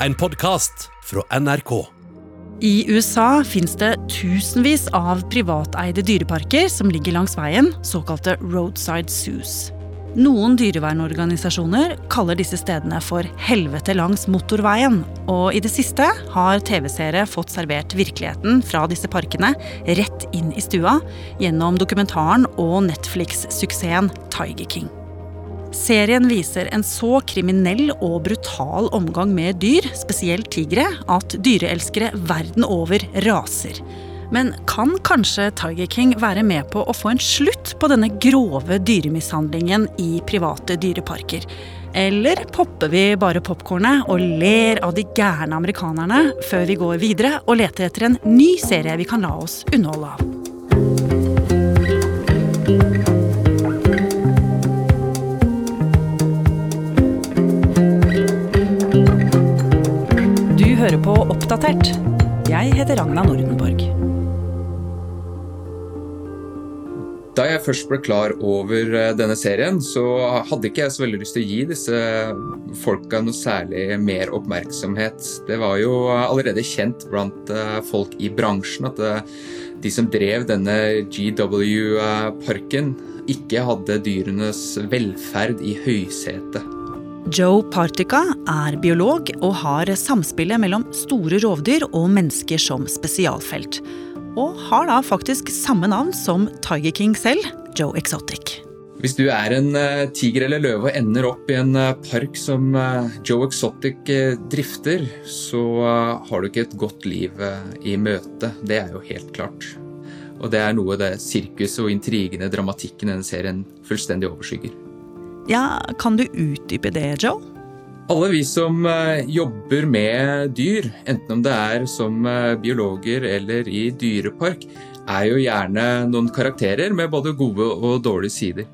en podkast fra NRK. I USA fins det tusenvis av privateide dyreparker som ligger langs veien, såkalte roadside zoos. Noen dyrevernorganisasjoner kaller disse stedene for 'helvete langs motorveien'. Og i det siste har TV-seere fått servert virkeligheten fra disse parkene rett inn i stua gjennom dokumentaren og Netflix-suksessen Tiger King. Serien viser en så kriminell og brutal omgang med dyr, spesielt tigre, at dyreelskere verden over raser. Men kan kanskje Tiger King være med på å få en slutt på denne grove dyremishandlingen i private dyreparker? Eller popper vi bare popkornet og ler av de gærne amerikanerne før vi går videre og leter etter en ny serie vi kan la oss underholde av? På Oppdatert. Jeg heter Ragna Nordenborg. Da jeg først ble klar over eh, denne serien, så hadde ikke jeg så veldig lyst til å gi disse folka noe særlig mer oppmerksomhet. Det var jo allerede kjent blant eh, folk i bransjen at eh, de som drev denne GW-parken, ikke hadde dyrenes velferd i høysetet. Joe Partica er biolog og har samspillet mellom store rovdyr og mennesker som spesialfelt. Og har da faktisk samme navn som Tiger King selv, Joe Exotic. Hvis du er en eh, tiger eller løve og ender opp i en eh, park som eh, Joe Exotic drifter, så har du ikke et godt liv i møte. Det er jo helt klart. Og det er noe det sirkuset og intrigene, dramatikken i denne serien fullstendig overskygger. Ja, kan du utdype det, Joe? Alle vi som eh, jobber med dyr, enten om det er som eh, biologer eller i dyrepark, er jo gjerne noen karakterer med både gode og dårlige sider.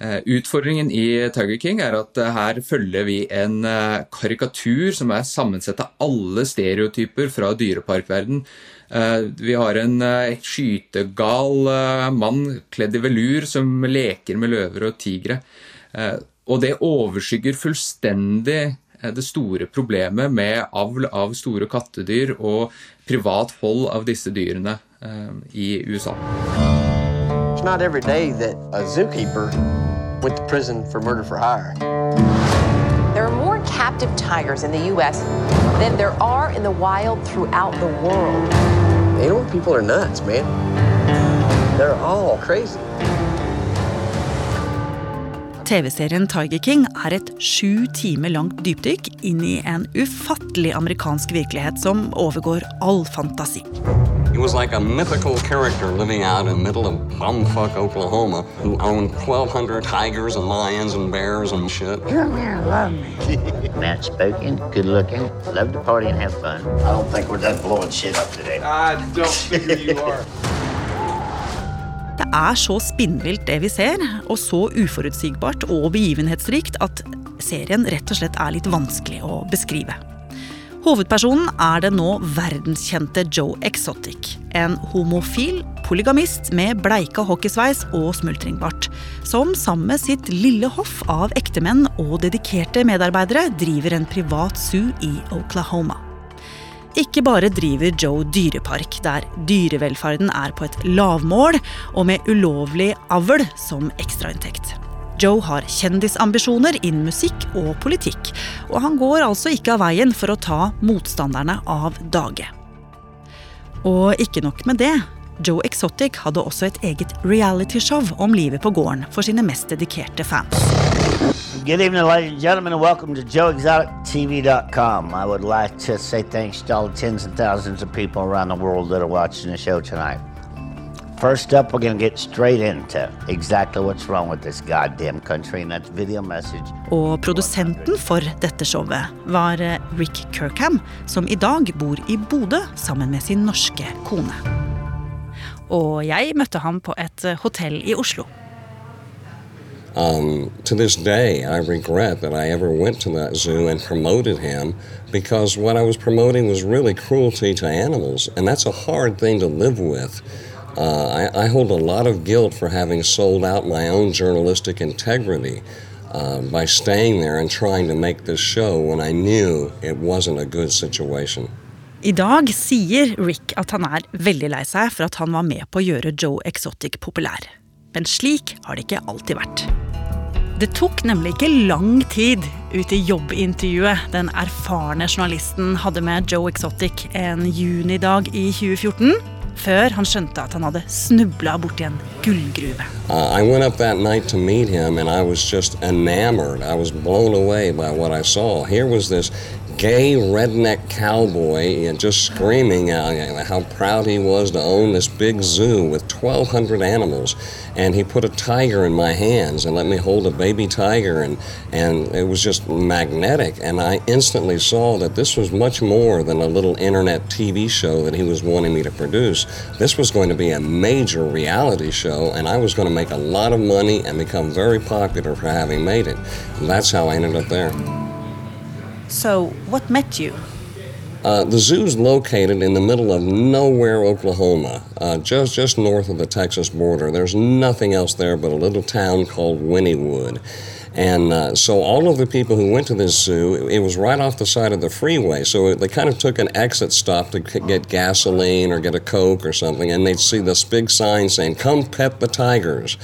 Eh, Utfordringen i Tiger King er at her følger vi en karikatur som er sammensett av alle stereotyper fra dyreparkverden. Vi har en skytegal mann kledd i velur som leker med løver og tigre. Eh, Og det overskygger fullstendig eh, det store problemet med avl av store kattedyr og privat hold av disse dyrene eh, i USA. It's not every day that a zookeeper went to prison for murder for hire. There are more captive tigers in the U.S. than there are in the wild throughout the world. Animal people are nuts, man. They're all crazy. TV-serien Tiger King er et sju timer langt dypdykk inn i en ufattelig amerikansk virkelighet som overgår all fantasi. He was like a mythical character living out in the middle of bumfuck Oklahoma who owned 1,200 tigers and lions and bears and shit. Come here, love me. Matt spoken, good looking, love to party and have fun. I don't think we're done blowing shit up today. I don't figure you are. Det er så spinnvilt det vi ser, og så uforutsigbart og begivenhetsrikt at serien rett og slett er litt vanskelig å beskrive. Hovedpersonen er den nå verdenskjente Joe Exotic. En homofil polygamist med bleika hockeysveis og smultringbart. Som sammen med sitt lille hoff av ektemenn og dedikerte medarbeidere driver en privat zoo i Oklahoma. Ikke bare driver Joe dyrepark, der dyrevelferden er på et lavmål, og med ulovlig avl som ekstrainntekt. Joe har kjendisambisjoner innen musikk og politikk, og han går altså ikke av veien for å ta motstanderne av dage. Og ikke nok med det. Joe Exotic hadde også et eget realityshow om livet på gården for sine mest dedikerte fans. Good evening, ladies and gentlemen, and welcome to JoeExoticTV.com. I would like to say thanks to all the tens and thousands of people around the world that are watching the show tonight. First up, we're going to get straight into exactly what's wrong with this goddamn country, and that's video message. Og produsenten for dette showet var eh, Rick Kirkham, som i dag bor i Bodø sammen med sin norske kone. Og jeg møtte ham på et eh, hotell i Oslo. Um, to this day, I regret that I ever went to that zoo and promoted him because what I was promoting was really cruelty to animals, and that's a hard thing to live with. Uh, I, I hold a lot of guilt for having sold out my own journalistic integrity. uh, by staying there and trying to make this show when I knew it wasn't a good situation. I dag sier Rick at han er veldig lei seg for at han var med på å gjøre Joe Exotic populær. Men slik har det ikke alltid vært. Det tok nemlig ikke lang tid ut i jobbintervjuet den erfarne journalisten hadde med Joe Exotic en junidag i 2014, før han skjønte at han hadde snubla borti en gullgruve. Uh, Gay redneck cowboy and just screaming how proud he was to own this big zoo with 1,200 animals. And he put a tiger in my hands and let me hold a baby tiger, and, and it was just magnetic. And I instantly saw that this was much more than a little internet TV show that he was wanting me to produce. This was going to be a major reality show, and I was going to make a lot of money and become very popular for having made it. And that's how I ended up there. So, what met you? Uh, the zoo's located in the middle of nowhere, Oklahoma, uh, just just north of the Texas border. There's nothing else there but a little town called Wynnewood. And uh, so all of the people who went to this zoo, it, was right off the side of the freeway. So they kind of took an exit stop to get gasoline or get a Coke or something, and they'd see this big sign saying, Come pet the tigers.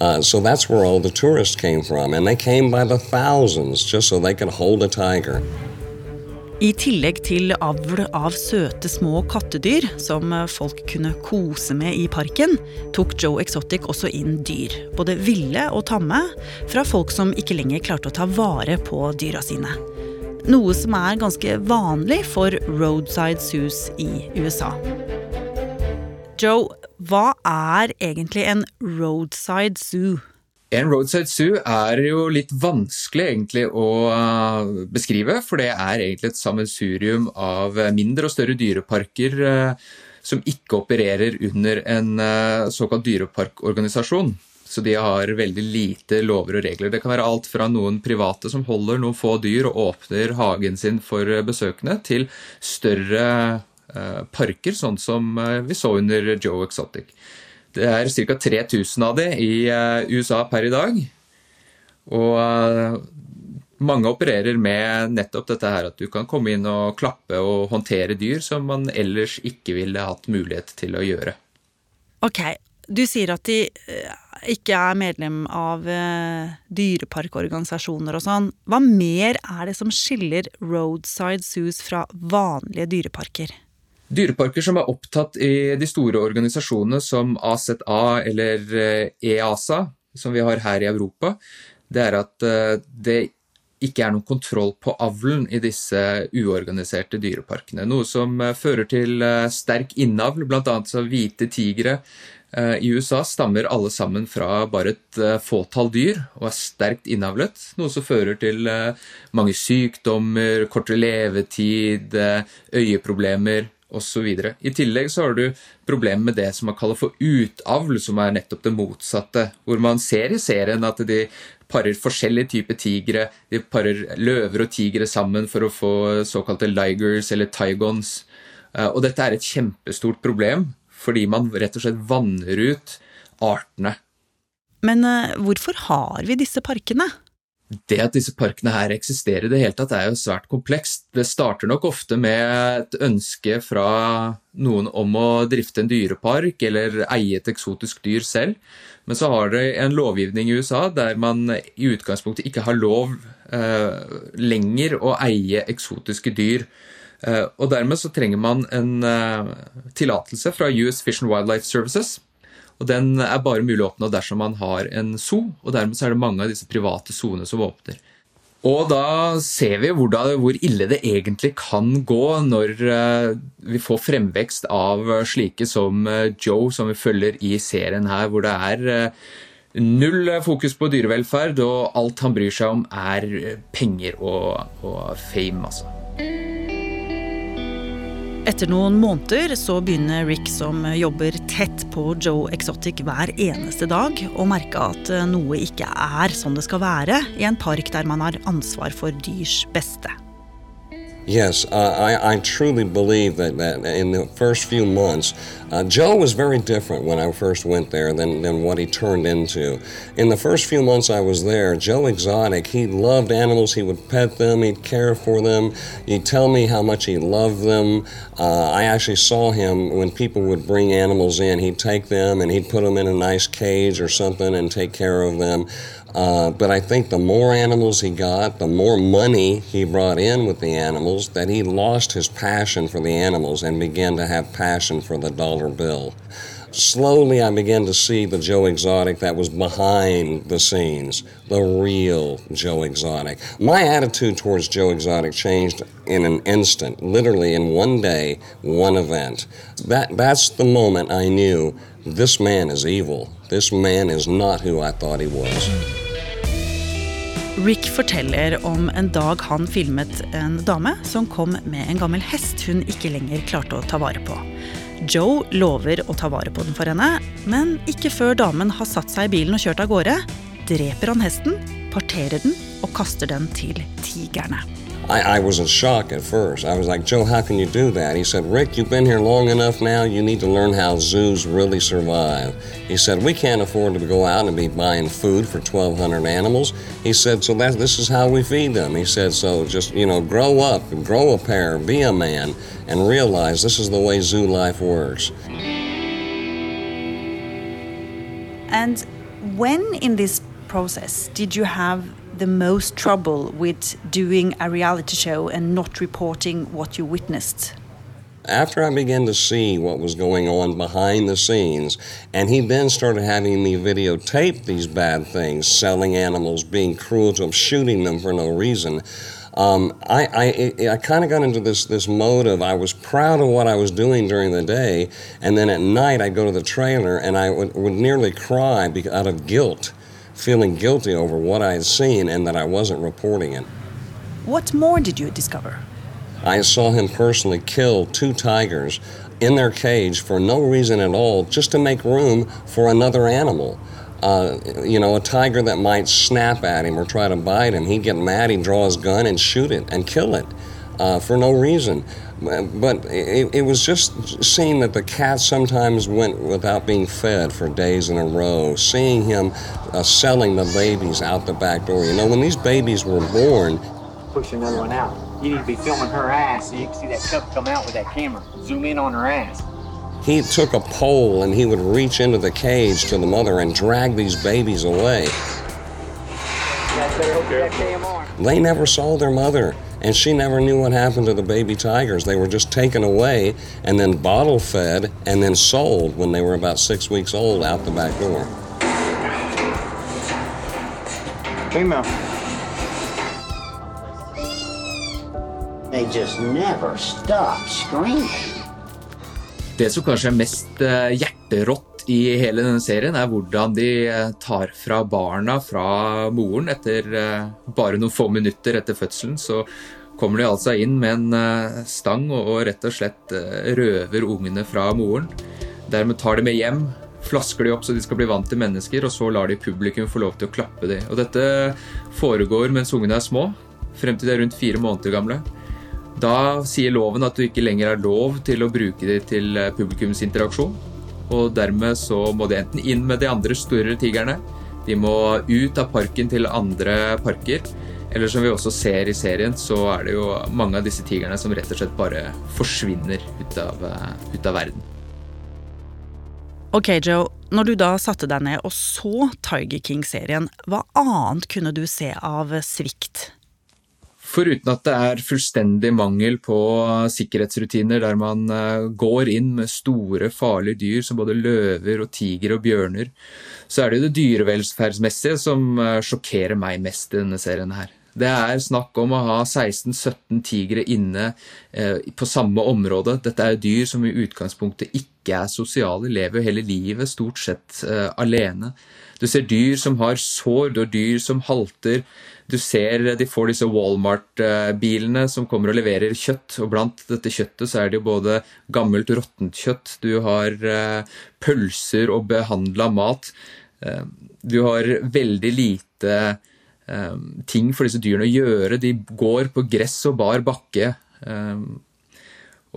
Uh, so that's where all the tourists came from. And they came by the thousands just so they could hold a tiger. I tillegg til avl av søte små kattedyr som folk kunne kose med i parken, tok Joe Exotic også inn dyr, både ville og tamme, fra folk som ikke lenger klarte å ta vare på dyra sine. Noe som er ganske vanlig for roadside zoos i USA. Joe, hva er egentlig en roadside zoo? En roadside zoo er jo litt vanskelig egentlig å uh, beskrive, for det er egentlig et sammensurium av mindre og større dyreparker uh, som ikke opererer under en såkalt dyreparkorganisasjon. Så de har veldig lite lover og regler. Det kan være alt fra noen private som holder noen få dyr og åpner hagen sin for besøkende, til større parker, sånn som vi så under Joe Exotic. Det er ca. 3000 av dem i USA per i dag. Og mange opererer med nettopp dette her at du kan komme inn og klappe og håndtere dyr som man ellers ikke ville hatt mulighet til å gjøre. Ok, du sier at de ikke er medlem av dyreparkorganisasjoner og sånn. Hva mer er det som skiller roadside zoos fra vanlige dyreparker? Dyreparker som er opptatt i de store organisasjonene som AZA eller EASA, som vi har her i Europa, det er at det ikke er noen kontroll på avlen i disse uorganiserte dyreparkene. Noe som fører til sterk innavl, bl.a. så hvite tigre i USA stammer alle sammen fra bare et fåtall dyr og er sterkt innavlet. Noe som fører til mange sykdommer, kortere levetid, øyeproblemer osv. I tillegg så har du problemer med det som man kaller for utavl, som er nettopp det motsatte. Hvor man ser i serien at de parer forskjellige typer tigre. De parer løver og tigre sammen for å få såkalte ligers eller tigons. Og dette er et kjempestort problem, fordi man rett og slett vanner ut artene. Men hvorfor har vi disse parkene? Det at disse parkene her eksisterer i det hele tatt, er jo svært komplekst. Det starter nok ofte med et ønske fra noen om å drifte en dyrepark eller eie et eksotisk dyr selv. Men så har det en lovgivning i USA der man i utgangspunktet ikke har lov eh, lenger å eie eksotiske dyr. Eh, og dermed så trenger man en eh, tillatelse fra US Fish and Wildlife Services og Den er bare mulig å oppnå dersom man har en zoo, og dermed er det mange av disse private zoene som åpner. Og da ser vi hvor, da, hvor ille det egentlig kan gå når uh, vi får fremvekst av slike som uh, Joe, som vi følger i serien her, hvor det er null fokus på dyrevelferd, og alt han bryr seg om, er penger og, og fame, altså. Etter noen måneder så begynner Rick, som jobber tett på Joe Exotic hver eneste dag, å merke at noe ikke er som det skal være i en park der man har ansvar for dyrs beste. Yes, uh, I, I truly believe that, that in the first few months, uh, Joe was very different when I first went there than, than what he turned into. In the first few months I was there, Joe Exotic, he loved animals. He would pet them, he'd care for them, he'd tell me how much he loved them. Uh, I actually saw him when people would bring animals in, he'd take them and he'd put them in a nice cage or something and take care of them. Uh, but I think the more animals he got, the more money he brought in with the animals, that he lost his passion for the animals and began to have passion for the dollar bill. Slowly, I began to see the Joe Exotic that was behind the scenes, the real Joe Exotic. My attitude towards Joe Exotic changed in an instant, literally in one day, one event. That, that's the moment I knew this man is evil. This man is not who I thought he was. Rick forteller om en dag han filmet en dame som kom med en gammel hest hun ikke lenger klarte å ta vare på. Joe lover å ta vare på den for henne, men ikke før damen har satt seg i bilen og kjørt av gårde, dreper han hesten, parterer den og kaster den til tigerne. I, I was in shock at first. I was like, Joe, how can you do that? He said, Rick, you've been here long enough now. You need to learn how zoos really survive. He said, we can't afford to go out and be buying food for 1,200 animals. He said, so that, this is how we feed them. He said, so just, you know, grow up, grow a pair, be a man, and realize this is the way zoo life works. And when in this process did you have the most trouble with doing a reality show and not reporting what you witnessed? After I began to see what was going on behind the scenes, and he then started having me videotape these bad things, selling animals, being cruel to them, shooting them for no reason, um, I, I, I kind of got into this, this mode of I was proud of what I was doing during the day, and then at night I'd go to the trailer and I would, would nearly cry out of guilt feeling guilty over what I had seen and that I wasn't reporting it. What more did you discover? I saw him personally kill two tigers in their cage for no reason at all, just to make room for another animal. Uh, you know, a tiger that might snap at him or try to bite him, he'd get mad, he'd draw his gun and shoot it and kill it uh, for no reason. But it, it, was just seeing that the cat sometimes went without being fed for days in a row, seeing him uh, selling the babies out the back door. You know, when these babies were born, push another one out. You need to be filming her ass so you can see that cub come out with that camera. Zoom in on her ass. He took a pole and he would reach into the cage to the mother and drag these babies away. They never saw their mother and she never knew what happened to the baby tigers. They were just taken away and then bottle fed and then sold when they were about six weeks old out the back door. Female. They just never stop screaming. Det som kanskje er mest eh, hjerterått i hele denne serien, er hvordan de eh, tar fra barna fra moren. Etter eh, bare noen få minutter etter fødselen så kommer de altså inn med en stang og rett og slett røver ungene fra moren. Dermed tar de med hjem, flasker de opp så de skal bli vant til mennesker, og så lar de publikum få lov til å klappe de. Og dette foregår mens ungene er små, frem til de er rundt fire måneder gamle. Da sier loven at du ikke lenger har lov til å bruke det til eh, publikumsinteraksjon. Og dermed så må de enten inn med de andre større tigerne, de må ut av parken til andre parker. Eller som vi også ser i serien, så er det jo mange av disse tigerne som rett og slett bare forsvinner ut av, eh, ut av verden. Ok, Joe. Når du da satte deg ned og så Tiger King-serien, hva annet kunne du se av svikt? Foruten at det er fullstendig mangel på sikkerhetsrutiner der man eh, går inn med store, farlige dyr som både løver og tiger og bjørner, så er det jo det dyrevelferdsmessige som eh, sjokkerer meg mest i denne serien her. Det er snakk om å ha 16-17 tigre inne eh, på samme område. Dette er dyr som i utgangspunktet ikke er sosiale, lever hele livet stort sett alene. Du ser dyr som har sår, du har dyr som halter. Du ser de får disse Walmart-bilene som kommer og leverer kjøtt, og blant dette kjøttet så er det jo både gammelt, råttent kjøtt, du har eh, pølser og behandla mat. Eh, du har veldig lite eh, ting for disse dyrene å gjøre. De går på gress og bar bakke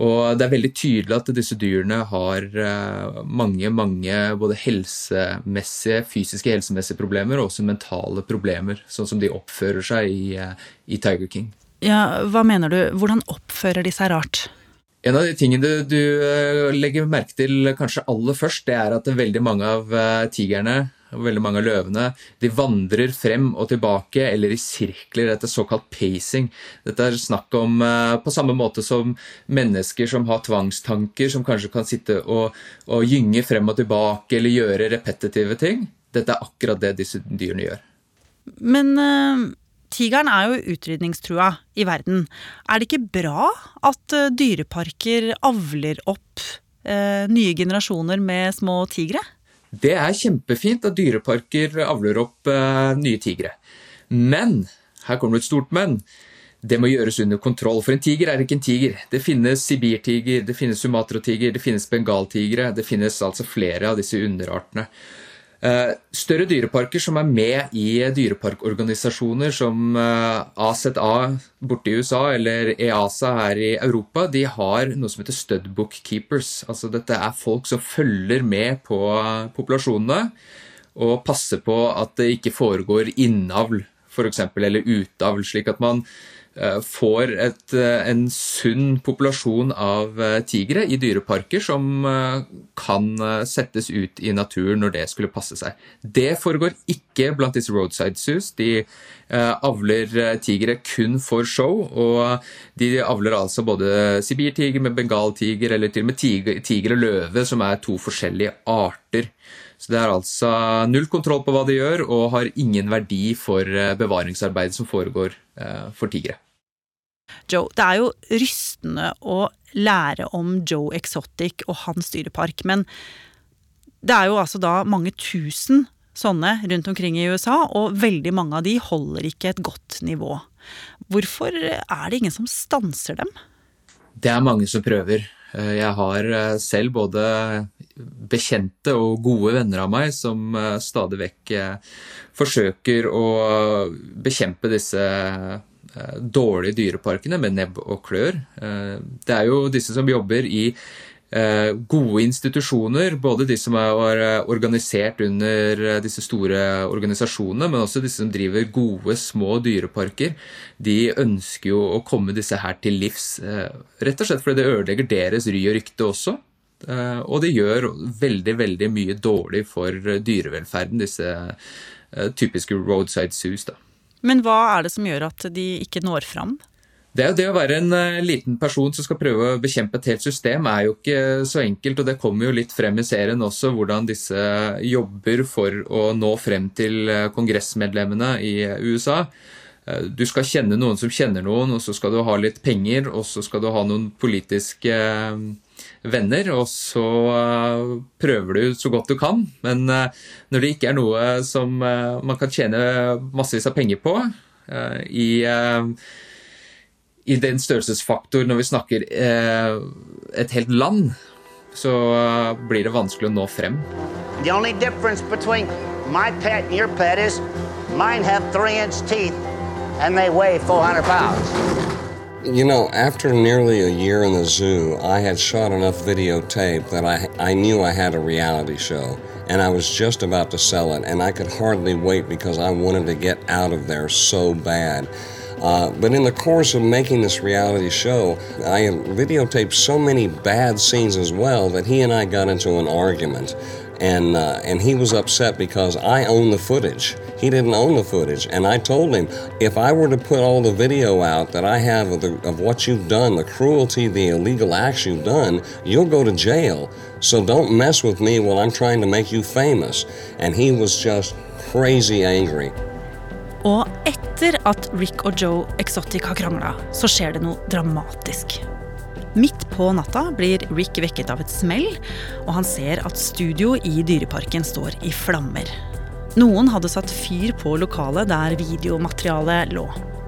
og det er veldig tydelig at disse dyrene har uh, mange, mange både helsemessige, fysiske helsemessige problemer og også mentale problemer, sånn som de oppfører seg i, uh, i Tiger King. Ja, Hva mener du? Hvordan oppfører de seg rart? En av de tingene du, du uh, legger merke til kanskje aller først, det er at veldig mange av tigrene og veldig mange av løvene de vandrer frem og tilbake eller i sirkler etter såkalt pacing. Dette er snakk om eh, på samme måte som mennesker som har tvangstanker, som kanskje kan sitte og, og gynge frem og tilbake eller gjøre repetitive ting. Dette er akkurat det disse dyrene gjør. Men uh, tigeren er jo utrydningstrua i verden. Er det ikke bra at uh, dyreparker avler opp uh, nye generasjoner med små tigre? Det er kjempefint at dyreparker avler opp uh, nye tigre. Men her kommer det et stort men. Det må gjøres under kontroll, for en tiger er ikke en tiger. Det finnes sibirtiger, det finnes sumatratiger, det finnes bengaltigre. Det finnes altså flere av disse underartene. Eh, større dyreparker som er med i dyreparkorganisasjoner som AZA eh, borte i USA eller EASA her i Europa, de har noe som heter studbook keepers. Altså dette er folk som følger med på populasjonene og passer på at det ikke foregår innavl, f.eks., eller utavl, slik at man får et, eh, en sunn populasjon av eh, tigre i dyreparker som kan settes ut i naturen når det skulle passe seg. Det foregår ikke blant disse roadside zoos. De avler tigre kun for show, og de avler altså både sibirtiger med bengaltiger eller til og med tiger og løve, som er to forskjellige arter. Så det er altså null kontroll på hva de gjør, og har ingen verdi for bevaringsarbeidet som foregår for tigre. Joe, det er jo rystende å lære om Joe Exotic og hans dyrepark, men det er jo altså da mange tusen sånne rundt omkring i USA, og veldig mange av de holder ikke et godt nivå. Hvorfor er det ingen som stanser dem? Det er mange som prøver. Jeg har eh, selv både bekjente og gode venner av meg som eh, stadig vekk eh, forsøker å bekjempe disse Eh, dårlige dyreparkene med nebb og klør. Eh, det er jo disse som jobber i eh, gode institusjoner, både de som er organisert under disse store organisasjonene, men også disse som driver gode, små dyreparker. De ønsker jo å komme disse her til livs, rett og slett fordi det ødelegger deres ry og rykte også. Og det gjør veldig, veldig mye dårlig for dyrevelferden, disse typiske roadside zoos. da. Men hva er det som gjør at de ikke når fram? Det, det å være en uh, liten person som skal prøve å bekjempe et helt system, er jo ikke så enkelt. Og det kommer jo litt frem i serien også, hvordan disse jobber for å nå frem til uh, kongressmedlemmene i USA. Du skal kjenne noen som kjenner noen, og så skal du ha litt penger, og så skal du ha noen politiske venner, og så prøver du så godt du kan. Men når det ikke er noe som man kan tjene massevis av penger på i i den størrelsesfaktor når vi snakker eh, et helt land, så uh, blir det vanskelig å nå frem. The only difference between my pet and your pet is mine have three-inch teeth and they weigh 400 pounds. You know, after nearly a year in the zoo, I had shot enough videotape that I, I knew I had a reality show. And I was just about to sell it, and I could hardly wait because I wanted to get out of there so bad. Uh, but in the course of making this reality show, I videotaped so many bad scenes as well that he and I got into an argument. And, uh, and he was upset because I own the footage. He didn't own the footage. And I told him, if I were to put all the video out that I have of, the, of what you've done, the cruelty, the illegal acts you've done, you'll go to jail. So don't mess with me while I'm trying to make you famous. And he was just crazy angry. Og etter at Rick og Joe Exotic har krangla, så skjer det noe dramatisk. Midt på natta blir Rick vekket av et smell, og han ser at studio i Dyreparken står i flammer. Noen hadde satt fyr på lokalet der videomaterialet lå,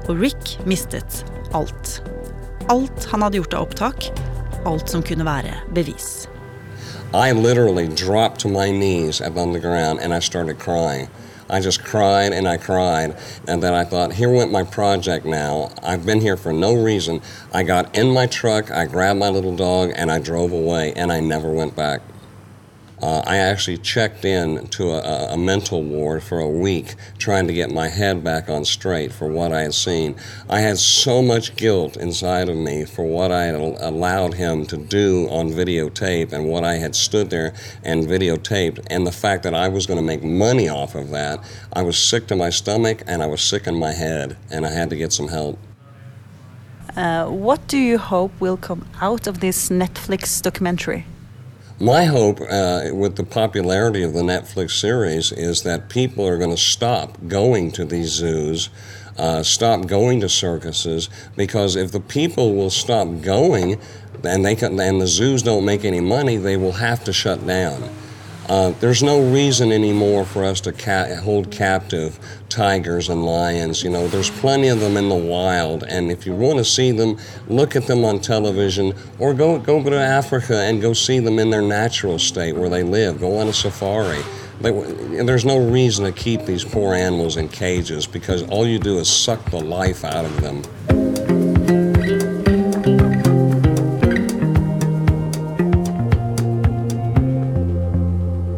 og Rick mistet alt. Alt han hadde gjort av opptak, alt som kunne være bevis. I literally dropped to my knees on the ground and I started crying. I just cried and I cried. And then I thought, here went my project now. I've been here for no reason. I got in my truck, I grabbed my little dog, and I drove away, and I never went back. Uh, I actually checked in to a, a, mental ward for a week trying to get my head back on straight for what I had seen. I had so much guilt inside of me for what I had allowed him to do on videotape and what I had stood there and videotaped, and the fact that I was going to make money off of that. I was sick to my stomach and I was sick in my head, and I had to get some help. Uh, what do you hope will come out of this Netflix documentary? My hope uh, with the popularity of the Netflix series is that people are going to stop going to these zoos, uh, stop going to circuses, because if the people will stop going and they can, and the zoos don't make any money, they will have to shut down. Uh, there's no reason anymore for us to ca- hold captive tigers and lions. You know, there's plenty of them in the wild, and if you want to see them, look at them on television, or go go to Africa and go see them in their natural state where they live. Go on a safari. They, there's no reason to keep these poor animals in cages because all you do is suck the life out of them.